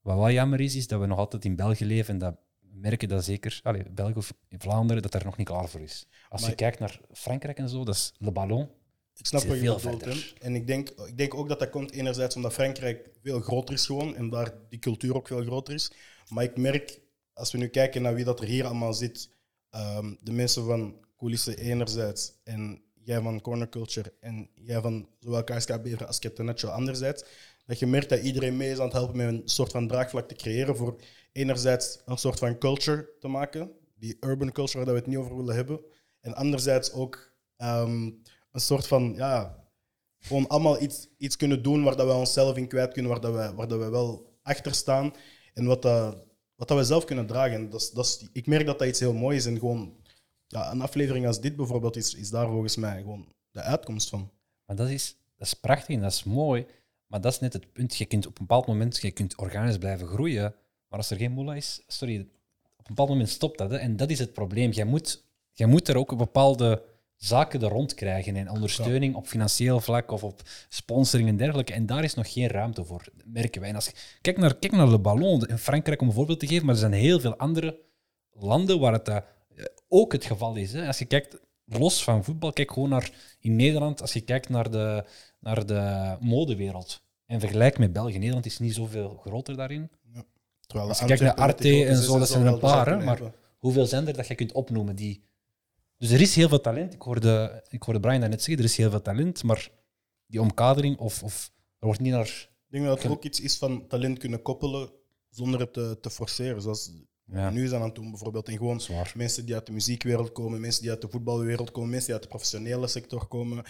[SPEAKER 3] Wat wel jammer is, is dat we nog altijd in België leven en dat merken dat zeker, allee, België of Vlaanderen, dat daar nog niet klaar voor is. Als
[SPEAKER 1] Maar-
[SPEAKER 3] je kijkt naar Frankrijk en zo, dat is Le Ballon.
[SPEAKER 1] Ik snap wat je bedoelt.
[SPEAKER 3] verder.
[SPEAKER 1] En ik denk, ik denk ook dat dat komt enerzijds omdat Frankrijk veel groter is gewoon en daar die cultuur ook veel groter is. Maar ik merk, als we nu kijken naar wie dat er hier allemaal zit, ehm, de mensen van coulissen enerzijds en jij van Corner Culture en jij van zowel KSK Bever als Captain Nacho anderzijds, dat je merkt dat iedereen mee is aan het helpen met een soort van draagvlak te creëren voor enerzijds een soort van culture te maken, die urban culture waar we het niet over willen hebben, en anderzijds ook ehm, een soort van, ja, gewoon allemaal iets, iets kunnen doen waar dat we onszelf in kwijt kunnen, waar, dat we, waar dat we wel achter staan en wat, dat, wat dat we zelf kunnen dragen. En dat dat ik merk dat dat iets heel moois is en gewoon ja, een aflevering als dit bijvoorbeeld is, is daar volgens mij gewoon de uitkomst van.
[SPEAKER 3] Maar dat is, dat is prachtig en dat is mooi. Maar dat is net het punt. Je kunt op een bepaald moment je kunt organisch blijven groeien. Maar als er geen moela is, sorry, op een bepaald moment stopt dat. Hè. En dat is het probleem. Jij moet, jij moet er ook bepaalde zaken er rond krijgen. En ondersteuning op financieel vlak of op sponsoring en dergelijke. En daar is nog geen ruimte voor, merken wij. En als je, kijk, naar, kijk naar Le Ballon in Frankrijk om een voorbeeld te geven, maar er zijn heel veel andere landen waar het eh, ook het geval is. Hè. Als je kijkt, los van voetbal, kijk gewoon naar in Nederland, als je kijkt naar de, naar de modewereld. En vergelijk met België. Nederland is niet zoveel groter daarin.
[SPEAKER 1] Terwijl
[SPEAKER 3] Als je kijkt naar Arte en zo, dat zijn er een paar, hè, maar hoeveel zijn er dat je kunt opnoemen die... Dus er is heel veel talent. Ik hoorde, ik hoorde Brian daarnet zeggen, er is heel veel talent, maar die omkadering of, of er wordt niet naar...
[SPEAKER 1] Ik denk dat het ook iets is van talent kunnen koppelen zonder het te, te forceren. Zoals
[SPEAKER 3] Ja.
[SPEAKER 1] nu zijn aan het doen bijvoorbeeld. En gewoon
[SPEAKER 3] Zwaar.
[SPEAKER 1] mensen die uit de muziekwereld komen, mensen die uit de voetbalwereld komen, mensen die uit de professionele sector komen,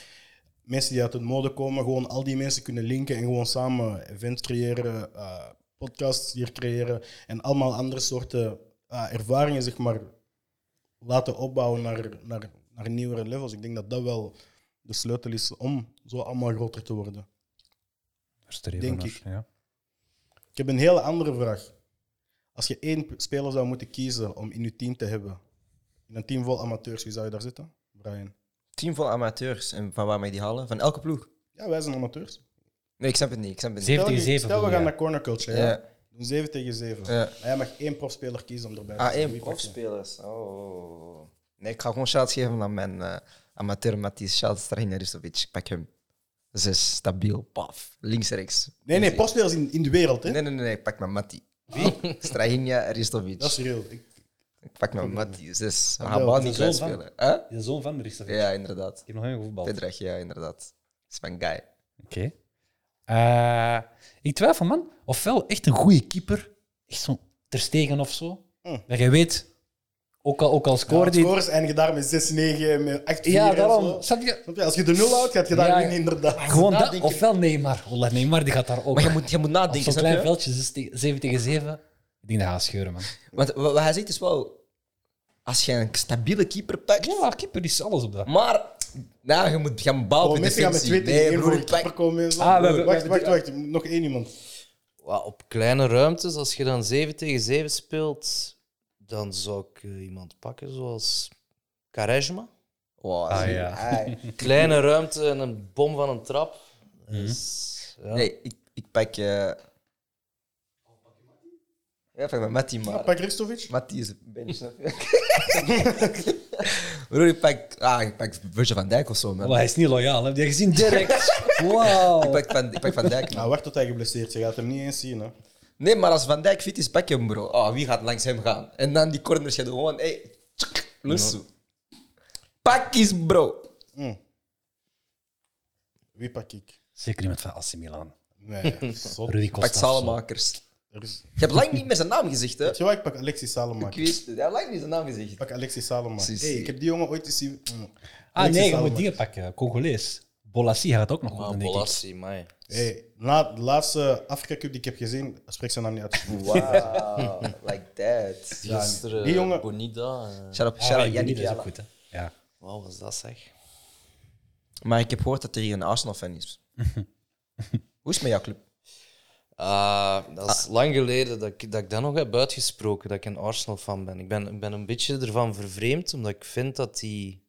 [SPEAKER 1] mensen die uit de mode komen. Gewoon al die mensen kunnen linken en gewoon samen events creëren, eh, podcasts hier creëren en allemaal andere soorten eh, ervaringen zeg maar, laten opbouwen naar, naar, naar nieuwere levels. Ik denk dat dat wel de sleutel is om zo allemaal groter te worden.
[SPEAKER 3] Streven
[SPEAKER 1] Denk
[SPEAKER 3] naar,
[SPEAKER 1] ik.
[SPEAKER 3] Ja.
[SPEAKER 1] Ik heb een hele andere vraag. Als je één speler zou moeten kiezen om in je team te hebben, in een team vol amateurs, wie zou je daar zitten? Brian.
[SPEAKER 5] Team vol amateurs. En van waar mag je die halen? Van elke ploeg?
[SPEAKER 1] Ja, wij zijn amateurs.
[SPEAKER 5] Nee, ik snap het niet. Ik snap het niet.
[SPEAKER 1] Stel, stel we gaan naar corner culture. Ja.
[SPEAKER 5] Ja.
[SPEAKER 1] Doen 7 tegen 7.
[SPEAKER 5] Ja.
[SPEAKER 1] Maar jij mag één profspeler kiezen om erbij te
[SPEAKER 5] Ah, één
[SPEAKER 1] Wie pak je?
[SPEAKER 5] profspelers. Oh. Nee, ik ga gewoon shout geven aan mijn eh, amateur Strahina Ristovic. Ik pak hem. Zes, stabiel, paf. Links, rechts.
[SPEAKER 1] Nee, nee, profspelers in, in de wereld. Hè?
[SPEAKER 5] Nee, nee, nee, nee, ik pak mijn Matti. Wie? [laughs] Strahinja Ristovic.
[SPEAKER 1] Dat is real. Ik,
[SPEAKER 5] Ik pak mijn Matti. Zes. We gaan
[SPEAKER 3] de
[SPEAKER 5] niet
[SPEAKER 3] zoon
[SPEAKER 5] kwijtspelen. Huh?
[SPEAKER 3] De zoon van Ristovic.
[SPEAKER 5] Ja, inderdaad.
[SPEAKER 3] Ik heb nog geen gevoetbald.
[SPEAKER 5] Pedrach, ja, inderdaad. Dat is mijn guy.
[SPEAKER 3] Oké. Eh, ik twijfel, man. Ofwel echt een goede keeper. Echt zo'n Ter Stegen of zo.
[SPEAKER 1] Mm.
[SPEAKER 3] Dat je weet, ook al, ook al
[SPEAKER 1] ja,
[SPEAKER 3] scoorde die...
[SPEAKER 1] scores eindigen daar met 6-9, met 8-4.
[SPEAKER 3] Ja, daarom. je?
[SPEAKER 1] Je? Als je de nul houdt, gaat je daar
[SPEAKER 3] Ja,
[SPEAKER 1] inderdaad. [laughs]
[SPEAKER 3] Gewoon dat,
[SPEAKER 5] nadenken.
[SPEAKER 3] ofwel Neymar. Ola Neymar die gaat daar ook.
[SPEAKER 5] Maar je moet, je moet nadenken,
[SPEAKER 3] zo'n klein
[SPEAKER 5] je?
[SPEAKER 3] veldje, 7 tegen 7. Ik denk dat gaat scheuren, man.
[SPEAKER 5] Want wat wat hij zegt is wel... Als je een stabiele keeper pakt...
[SPEAKER 3] Ja, keeper is alles op dat.
[SPEAKER 5] Maar... Nou, je moet gaan bouwen
[SPEAKER 1] Oh, mensen gaan met
[SPEAKER 5] defensie.
[SPEAKER 1] 2 tegen 1
[SPEAKER 5] broer,
[SPEAKER 1] voor
[SPEAKER 5] ik
[SPEAKER 1] de
[SPEAKER 5] pak-
[SPEAKER 1] keeper komen en zo.
[SPEAKER 3] Ah, we hebben- we
[SPEAKER 1] wacht, wacht, wacht. Nog één iemand.
[SPEAKER 4] Op kleine ruimtes, als je dan 7 tegen 7 speelt, dan zou ik eh, iemand pakken zoals Quaresma.
[SPEAKER 5] Wow,
[SPEAKER 3] Ah, ja. [laughs] [laughs]
[SPEAKER 4] Kleine ruimte en een bom van een trap. Dus, ja.
[SPEAKER 5] Nee, ik, ik pak... eh Ja, ik pak met Matti, maar...
[SPEAKER 1] Pak Ristovic.
[SPEAKER 5] Matti is een bench? [laughs] Broer, ik pak... Ah, ik pak Virgil van Dijk of zo, man.
[SPEAKER 3] Hij is niet loyaal, heb je gezien? Direct. [laughs] Wow.
[SPEAKER 5] Ik pak Van, ik pak van Dijk, man.
[SPEAKER 1] Nou, wacht tot hij geblesseerd is. Je gaat hem niet eens zien. Hè.
[SPEAKER 5] Nee, maar als Van Dijk fit is, pak je hem, bro. Oh, wie gaat langs hem gaan? En dan die corners, je doet gewoon... Hey, tsk, los. Pak eens, bro.
[SPEAKER 1] Hm. Wie pak ik?
[SPEAKER 3] Zeker iemand van AC Milan.
[SPEAKER 1] Nee, [laughs] zot.
[SPEAKER 3] Rudy
[SPEAKER 5] Pak
[SPEAKER 3] Costa. of zo.
[SPEAKER 5] Salemakers. Je hebt lang niet met zijn naam gezegd, hè?
[SPEAKER 1] Weet je wat? Ik pak Alexis
[SPEAKER 5] Ik
[SPEAKER 1] Salamaker.
[SPEAKER 5] wist het. Hij heeft lang niet zijn naam gezegd.
[SPEAKER 1] Ik pak Alexis.
[SPEAKER 5] Precies.
[SPEAKER 1] Hey, ik heb die jongen ooit eens zien. Hm.
[SPEAKER 3] Ah
[SPEAKER 1] Alexis
[SPEAKER 3] nee, je moet dingen pakken. Congolees. Bolassi gaat ook nog ik.
[SPEAKER 4] Bolassi, mij.
[SPEAKER 1] Hey, na de laatste Afrika Cup die ik heb gezien, spreek ze naam niet uit.
[SPEAKER 5] Wow, [laughs] like that.
[SPEAKER 4] Gisteren
[SPEAKER 1] die jongen-
[SPEAKER 4] Bonita. eh,
[SPEAKER 5] Shout out,
[SPEAKER 3] Ah,
[SPEAKER 5] shout out
[SPEAKER 3] ik
[SPEAKER 5] Yannick
[SPEAKER 3] is ook goed, hè. Ja.
[SPEAKER 4] Wat was dat zeg?
[SPEAKER 5] Maar ik heb gehoord dat er hier een Arsenal-fan is. [laughs] Hoe is het met jouw club?
[SPEAKER 4] Ah, dat is lang geleden dat ik, dat ik dat nog heb uitgesproken, dat ik een Arsenal-fan ben. Ik, ben. ik ben een beetje ervan vervreemd, omdat ik vind dat die...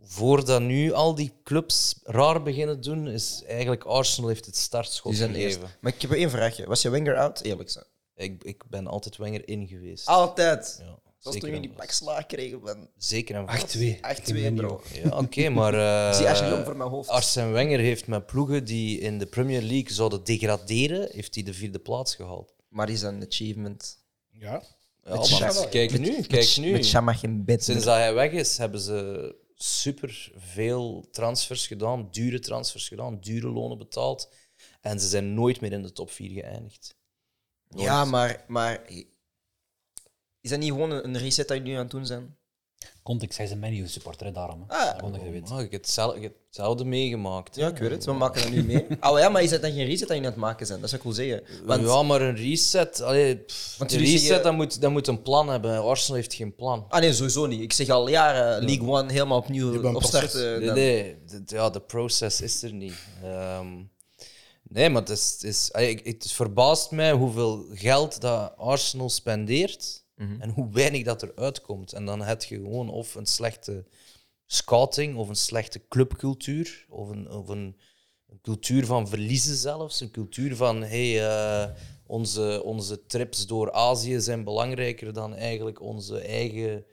[SPEAKER 4] Voordat nu al die clubs raar beginnen doen, is eigenlijk Arsenal heeft het startschot gegeven.
[SPEAKER 5] eerst. Maar ik heb één vraagje. Was je Wenger out? Eerlijk zijn.
[SPEAKER 4] Ik, ik ben altijd Wenger in geweest.
[SPEAKER 5] Altijd.
[SPEAKER 4] Ja,
[SPEAKER 5] Zoals toen
[SPEAKER 4] zeker
[SPEAKER 5] je die pak slaag kregen van
[SPEAKER 4] Zeker en vast.
[SPEAKER 3] 8-2.
[SPEAKER 5] 8-2, bro.
[SPEAKER 4] Ja, oké, maar... [laughs] eh,
[SPEAKER 5] Zie als je jong voor mijn hoofd.
[SPEAKER 4] Arsène Wenger heeft met ploegen die in de Premier League zouden degraderen, heeft hij de vierde plaats gehaald.
[SPEAKER 5] Maar is een achievement.
[SPEAKER 1] Ja.
[SPEAKER 4] Ja,
[SPEAKER 5] Met
[SPEAKER 4] maar
[SPEAKER 5] Shaq.
[SPEAKER 4] kijk nu, kijk nu.
[SPEAKER 5] Met Shamach in bed.
[SPEAKER 4] Sinds dat hij weg is, hebben ze super veel transfers gedaan, dure transfers gedaan, dure lonen betaald. En ze zijn nooit meer in de top 4 geëindigd.
[SPEAKER 5] Ja, maar, maar is dat niet gewoon een reset dat jullie aan het doen zijn?
[SPEAKER 3] Context, hij is een Man supporter, hè, daarom. hè.
[SPEAKER 5] Ah.
[SPEAKER 3] Dat je weet.
[SPEAKER 4] Oh, ik heb hetzelfde, ik heb hetzelfde meegemaakt.
[SPEAKER 5] Ja, ik weet het. We maken dat nu mee. [laughs] Oh ja, maar is dat dan geen reset dat jullie aan het maken zijn? Dat zou ik wel zeggen. Want,
[SPEAKER 4] Ja, maar een reset, allee, pff,
[SPEAKER 5] Want
[SPEAKER 4] een
[SPEAKER 5] jullie
[SPEAKER 4] reset
[SPEAKER 5] zeggen-
[SPEAKER 4] dat, moet, dat moet een plan hebben. Arsenal heeft geen plan.
[SPEAKER 5] Ah nee, sowieso niet. Ik zeg al jaren League One helemaal
[SPEAKER 1] Je
[SPEAKER 5] opnieuw opstarten.
[SPEAKER 4] Nee,
[SPEAKER 5] dan-
[SPEAKER 4] nee de, ja, de proces is er niet. Ehm, nee, maar het, is, het, is, allee, ik- het verbaast mij hoeveel geld dat Arsenal spendeert en hoe weinig dat er uitkomt. En dan heb je gewoon of een slechte scouting, of een slechte clubcultuur, of een, of Een cultuur van verliezen zelfs. Een cultuur van hey, eh, onze, onze trips door Azië zijn belangrijker dan eigenlijk onze eigen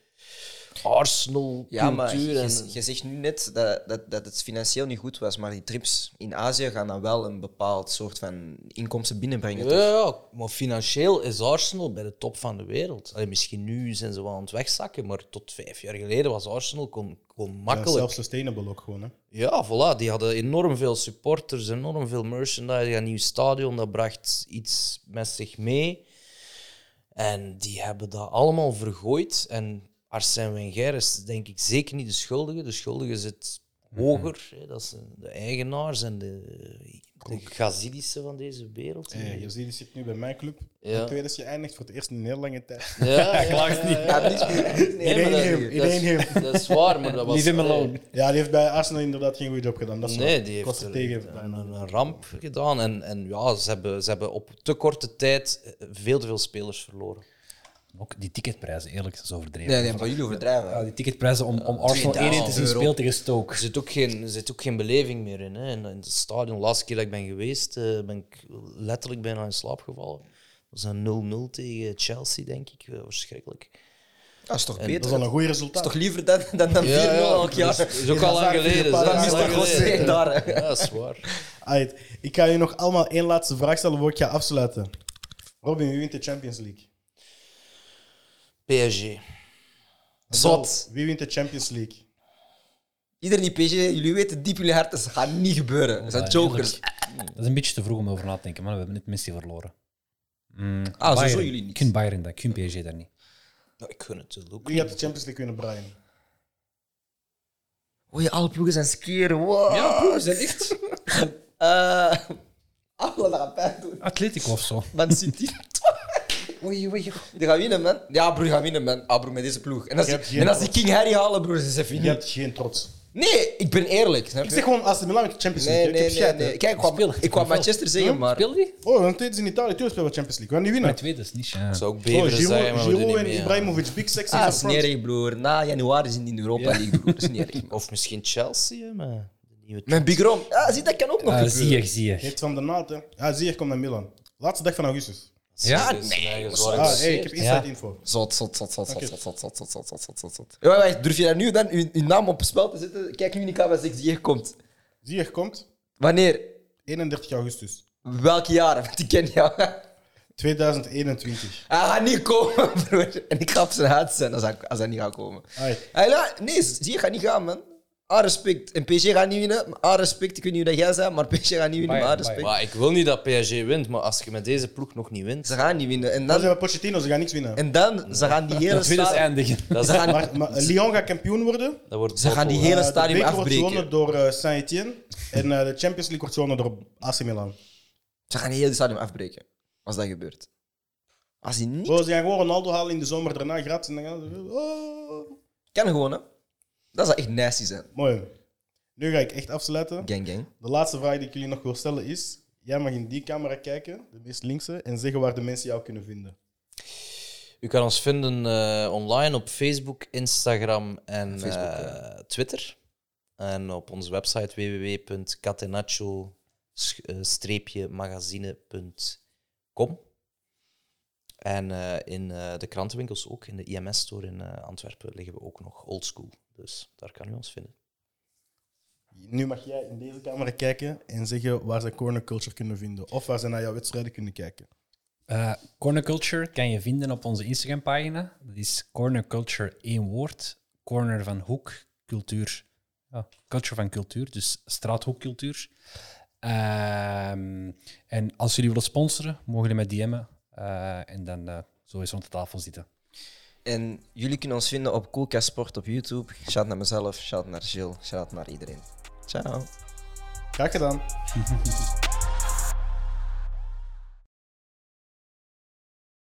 [SPEAKER 4] Arsenal-cultuur.
[SPEAKER 5] Ja, maar
[SPEAKER 4] en-
[SPEAKER 5] je, je zegt nu net dat, dat, dat het financieel niet goed was, maar die trips in Azië gaan dan wel een bepaald soort van inkomsten binnenbrengen.
[SPEAKER 4] Ja,
[SPEAKER 5] toch?
[SPEAKER 4] ja, maar financieel is Arsenal bij de top van de wereld. Allee, misschien nu zijn ze wel aan het wegzakken, maar tot vijf jaar geleden was Arsenal kon, kon
[SPEAKER 1] Ja,
[SPEAKER 4] makkelijk.
[SPEAKER 1] Self-sustainable ook gewoon. Hè.
[SPEAKER 4] Ja, voilà. Die hadden enorm veel supporters, enorm veel merchandise. Een nieuw stadion, dat bracht iets met zich mee. En die hebben dat allemaal vergooid. En Arsène Wenger is denk ik zeker niet de schuldige. De schuldige zit hoger. hè. Dat zijn de eigenaars en de, de Gazidische van deze wereld.
[SPEAKER 1] Ziet, die zit nu bij mijn club.
[SPEAKER 4] Ja.
[SPEAKER 1] In tweede is geëindigd voor het eerst in een heel lange tijd.
[SPEAKER 4] Ja, ja, [laughs]
[SPEAKER 3] klaagt
[SPEAKER 4] ja,
[SPEAKER 3] niet.
[SPEAKER 4] ja, ja.
[SPEAKER 5] niets [laughs] meer.
[SPEAKER 4] Nee, maar dat-
[SPEAKER 1] Iedereen hem,
[SPEAKER 4] dat is-
[SPEAKER 1] iedereen hem.
[SPEAKER 4] Dat is waar, maar dat [laughs] was...
[SPEAKER 3] Leave him alone.
[SPEAKER 1] Ja, die heeft bij Arsenal inderdaad geen goede job gedaan. Dat is
[SPEAKER 4] Nee, die heeft
[SPEAKER 1] er tegen.
[SPEAKER 4] een, een ramp gedaan. En, en ja, ze hebben, ze hebben op te korte tijd veel te veel spelers verloren.
[SPEAKER 3] Ook die ticketprijzen, eerlijk, dat is overdreven.
[SPEAKER 5] Nee, nee, maar jullie overdrijven.
[SPEAKER 3] Ja, die ticketprijzen om, om Arsenal 1 te zien spelen tegen Stoke.
[SPEAKER 4] Er zit ook geen, er zit ook geen beleving meer in. Hè. In, in het stadion, de laatste keer dat ik ben geweest, eh, ben ik letterlijk bijna in slaap gevallen. Dat was een 0-0 tegen Chelsea, denk ik. Eh, verschrikkelijk.
[SPEAKER 5] Dat is toch
[SPEAKER 4] En
[SPEAKER 5] beter?
[SPEAKER 1] Dat is al een goed
[SPEAKER 5] Dat
[SPEAKER 1] resultaat.
[SPEAKER 5] is toch liever dan, dan, dan 4-0 elk jaar?
[SPEAKER 4] Dat is, is ook al lang geleden.
[SPEAKER 1] Dan
[SPEAKER 4] dat is
[SPEAKER 1] dat
[SPEAKER 4] geleden.
[SPEAKER 5] Daar.
[SPEAKER 4] Ja, dat is waar.
[SPEAKER 1] Alright, Ik ga je nog allemaal één laatste vraag stellen voor ik ga afsluiten. Robin, wie wint de Champions League?
[SPEAKER 4] PSG.
[SPEAKER 5] Zot.
[SPEAKER 1] Wie wint de Champions League?
[SPEAKER 5] Iedereen die PSG, jullie weten diep in jullie harten, dat gaat niet gebeuren. Dat zijn
[SPEAKER 3] Ja,
[SPEAKER 5] jokers.
[SPEAKER 3] Dat is een beetje te vroeg om over na te denken, maar we hebben net Messi verloren. Mm,
[SPEAKER 5] Ah, sowieso jullie niet.
[SPEAKER 3] Ik kun Bayern dat, ik kun PSG daar niet.
[SPEAKER 4] Ja, ik gun het ook
[SPEAKER 1] Wie gaat de Champions League winnen, Brian?
[SPEAKER 5] Je alle ploegen zijn skieren. Wow.
[SPEAKER 3] Ja, broer, zijn echt [laughs]
[SPEAKER 5] Eh, dat gaat pijn doen.
[SPEAKER 3] Atletico of zo.
[SPEAKER 5] Man City. [laughs]
[SPEAKER 3] Oei, oei,
[SPEAKER 5] Die gaan winnen, man. Ja, broer, die gaan winnen, man. Ah, broer, met deze ploeg. En als,
[SPEAKER 1] Je
[SPEAKER 5] die,
[SPEAKER 1] hebt geen
[SPEAKER 5] en als die King Harry halen, broer, is het even
[SPEAKER 1] Je
[SPEAKER 5] niet.
[SPEAKER 1] hebt geen trots.
[SPEAKER 5] Nee, ik ben eerlijk. Snap
[SPEAKER 1] Ik
[SPEAKER 5] je?
[SPEAKER 1] zeg gewoon als de Milan met de Champions League.
[SPEAKER 5] Nee,
[SPEAKER 1] ik
[SPEAKER 5] nee,
[SPEAKER 1] heb
[SPEAKER 5] nee,
[SPEAKER 1] scheid, hè.
[SPEAKER 5] nee. Kijk, ik kwam,
[SPEAKER 3] Speel-
[SPEAKER 5] ik kwam Manchester zeggen, maar...
[SPEAKER 3] Speel die?
[SPEAKER 1] Oh, dan tweede is in Italië, tuurlijk spelen Champions League. We gaan niet winnen.
[SPEAKER 3] Maar tweede is niet. Ja.
[SPEAKER 4] Zou ook
[SPEAKER 1] Oh, Giroud,
[SPEAKER 4] zeggen, maar we doen
[SPEAKER 1] Giroud
[SPEAKER 4] niet
[SPEAKER 1] en. Ibrahimovic, big sexy.
[SPEAKER 5] Ah, erg, broer. Na januari zijn die in Europa League, broer. Dat is niet erg.
[SPEAKER 4] Of misschien Chelsea, hè, maar de nieuwe
[SPEAKER 5] Met Big Rom. Ja, zie, dat kan ook nog
[SPEAKER 3] Ah,
[SPEAKER 5] gebeuren.
[SPEAKER 3] zie je, zie je.
[SPEAKER 1] Heeft van de naald, hè. Ja, Ziyech komt naar Milan. Laatste dag van augustus.
[SPEAKER 3] Ja?
[SPEAKER 1] Ah, hey, ik heb inside info.
[SPEAKER 5] Zot, zot, zot, zot, zot, zot, zot, zot, zot, zot, zot, zot, durf je daar nu dan uw, uw naam op het spel te zetten? Kijk nu in de KW6 die hier komt.
[SPEAKER 1] Ziyech komt
[SPEAKER 5] Wanneer?
[SPEAKER 1] 31 augustus
[SPEAKER 5] Welke jaren? [laughs] Want ik ken jou.
[SPEAKER 1] 2021.
[SPEAKER 5] Hij gaat niet komen, broer. En ik ga op zijn huid zijn als hij, als hij niet gaat komen. Hij la- nee, zie je, gaat niet gaan, man. A respect. En PSG gaat niet winnen. maar A respect, ik weet niet hoe dat jij zei, maar PSG gaat niet winnen. Maar A respect.
[SPEAKER 4] Maar ik wil niet dat PSG wint, maar als je met deze ploeg nog niet wint,
[SPEAKER 5] Ze gaan niet winnen. En
[SPEAKER 1] Dan zijn we Pochettino, ze gaan niks winnen.
[SPEAKER 5] en dan ze gaan die hele
[SPEAKER 3] Dat tweede is
[SPEAKER 5] stadion...
[SPEAKER 3] eindigen. [laughs]
[SPEAKER 4] dat, is,
[SPEAKER 5] Ze gaan,
[SPEAKER 1] Maar, maar Lyon gaat kampioen worden.
[SPEAKER 4] dat wordt
[SPEAKER 5] ze gaan die hele
[SPEAKER 1] de
[SPEAKER 5] stadion
[SPEAKER 1] beker wordt gewonnen
[SPEAKER 5] afbreken.
[SPEAKER 1] door eh, Saint-Etienne. En eh, de Champions League wordt gewonnen door AC Milan.
[SPEAKER 5] Ze gaan die hele stadion afbreken. Als dat gebeurt. Als die niet...
[SPEAKER 1] Bro, ze gaan gewoon Ronaldo halen in de zomer daarna gratis. En dan gaan ze... Oh.
[SPEAKER 5] Kan gewoon, hè. Dat zou echt nasty zijn.
[SPEAKER 1] Mooi. Nu ga ik echt afsluiten.
[SPEAKER 5] Gang, gang.
[SPEAKER 1] De laatste vraag die ik jullie nog wil stellen is... Jij mag in die camera kijken, de meest linkse, en zeggen waar de mensen jou kunnen vinden.
[SPEAKER 4] U kan ons vinden eh, online op Facebook, Instagram en
[SPEAKER 5] Facebook,
[SPEAKER 4] eh, Twitter. En op onze website www.catenaccio-magazine.com. En eh, in eh, de krantenwinkels ook, in de IMS-store in eh, Antwerpen, liggen we ook nog oldschool. Dus daar kan u ons vinden.
[SPEAKER 1] Nu mag jij in deze camera kijken en zeggen waar ze corner culture kunnen vinden. Of waar ze naar jouw wedstrijden kunnen kijken.
[SPEAKER 3] Eh, Corner Culture kan je vinden op onze Instagram-pagina. Dat is Corner Culture één woord. Corner van hoek, cultuur. Ja, culture van cultuur, dus straathoekcultuur. Ehm, en als jullie willen sponsoren, mogen jullie mij DM'en. eh, en dan eh zo eens rond de tafel zitten.
[SPEAKER 5] En jullie kunnen ons vinden op Coolcast Sport op YouTube. Shout naar mezelf, shout naar Jill, shout naar iedereen. Ciao.
[SPEAKER 1] Graag gedaan. [laughs]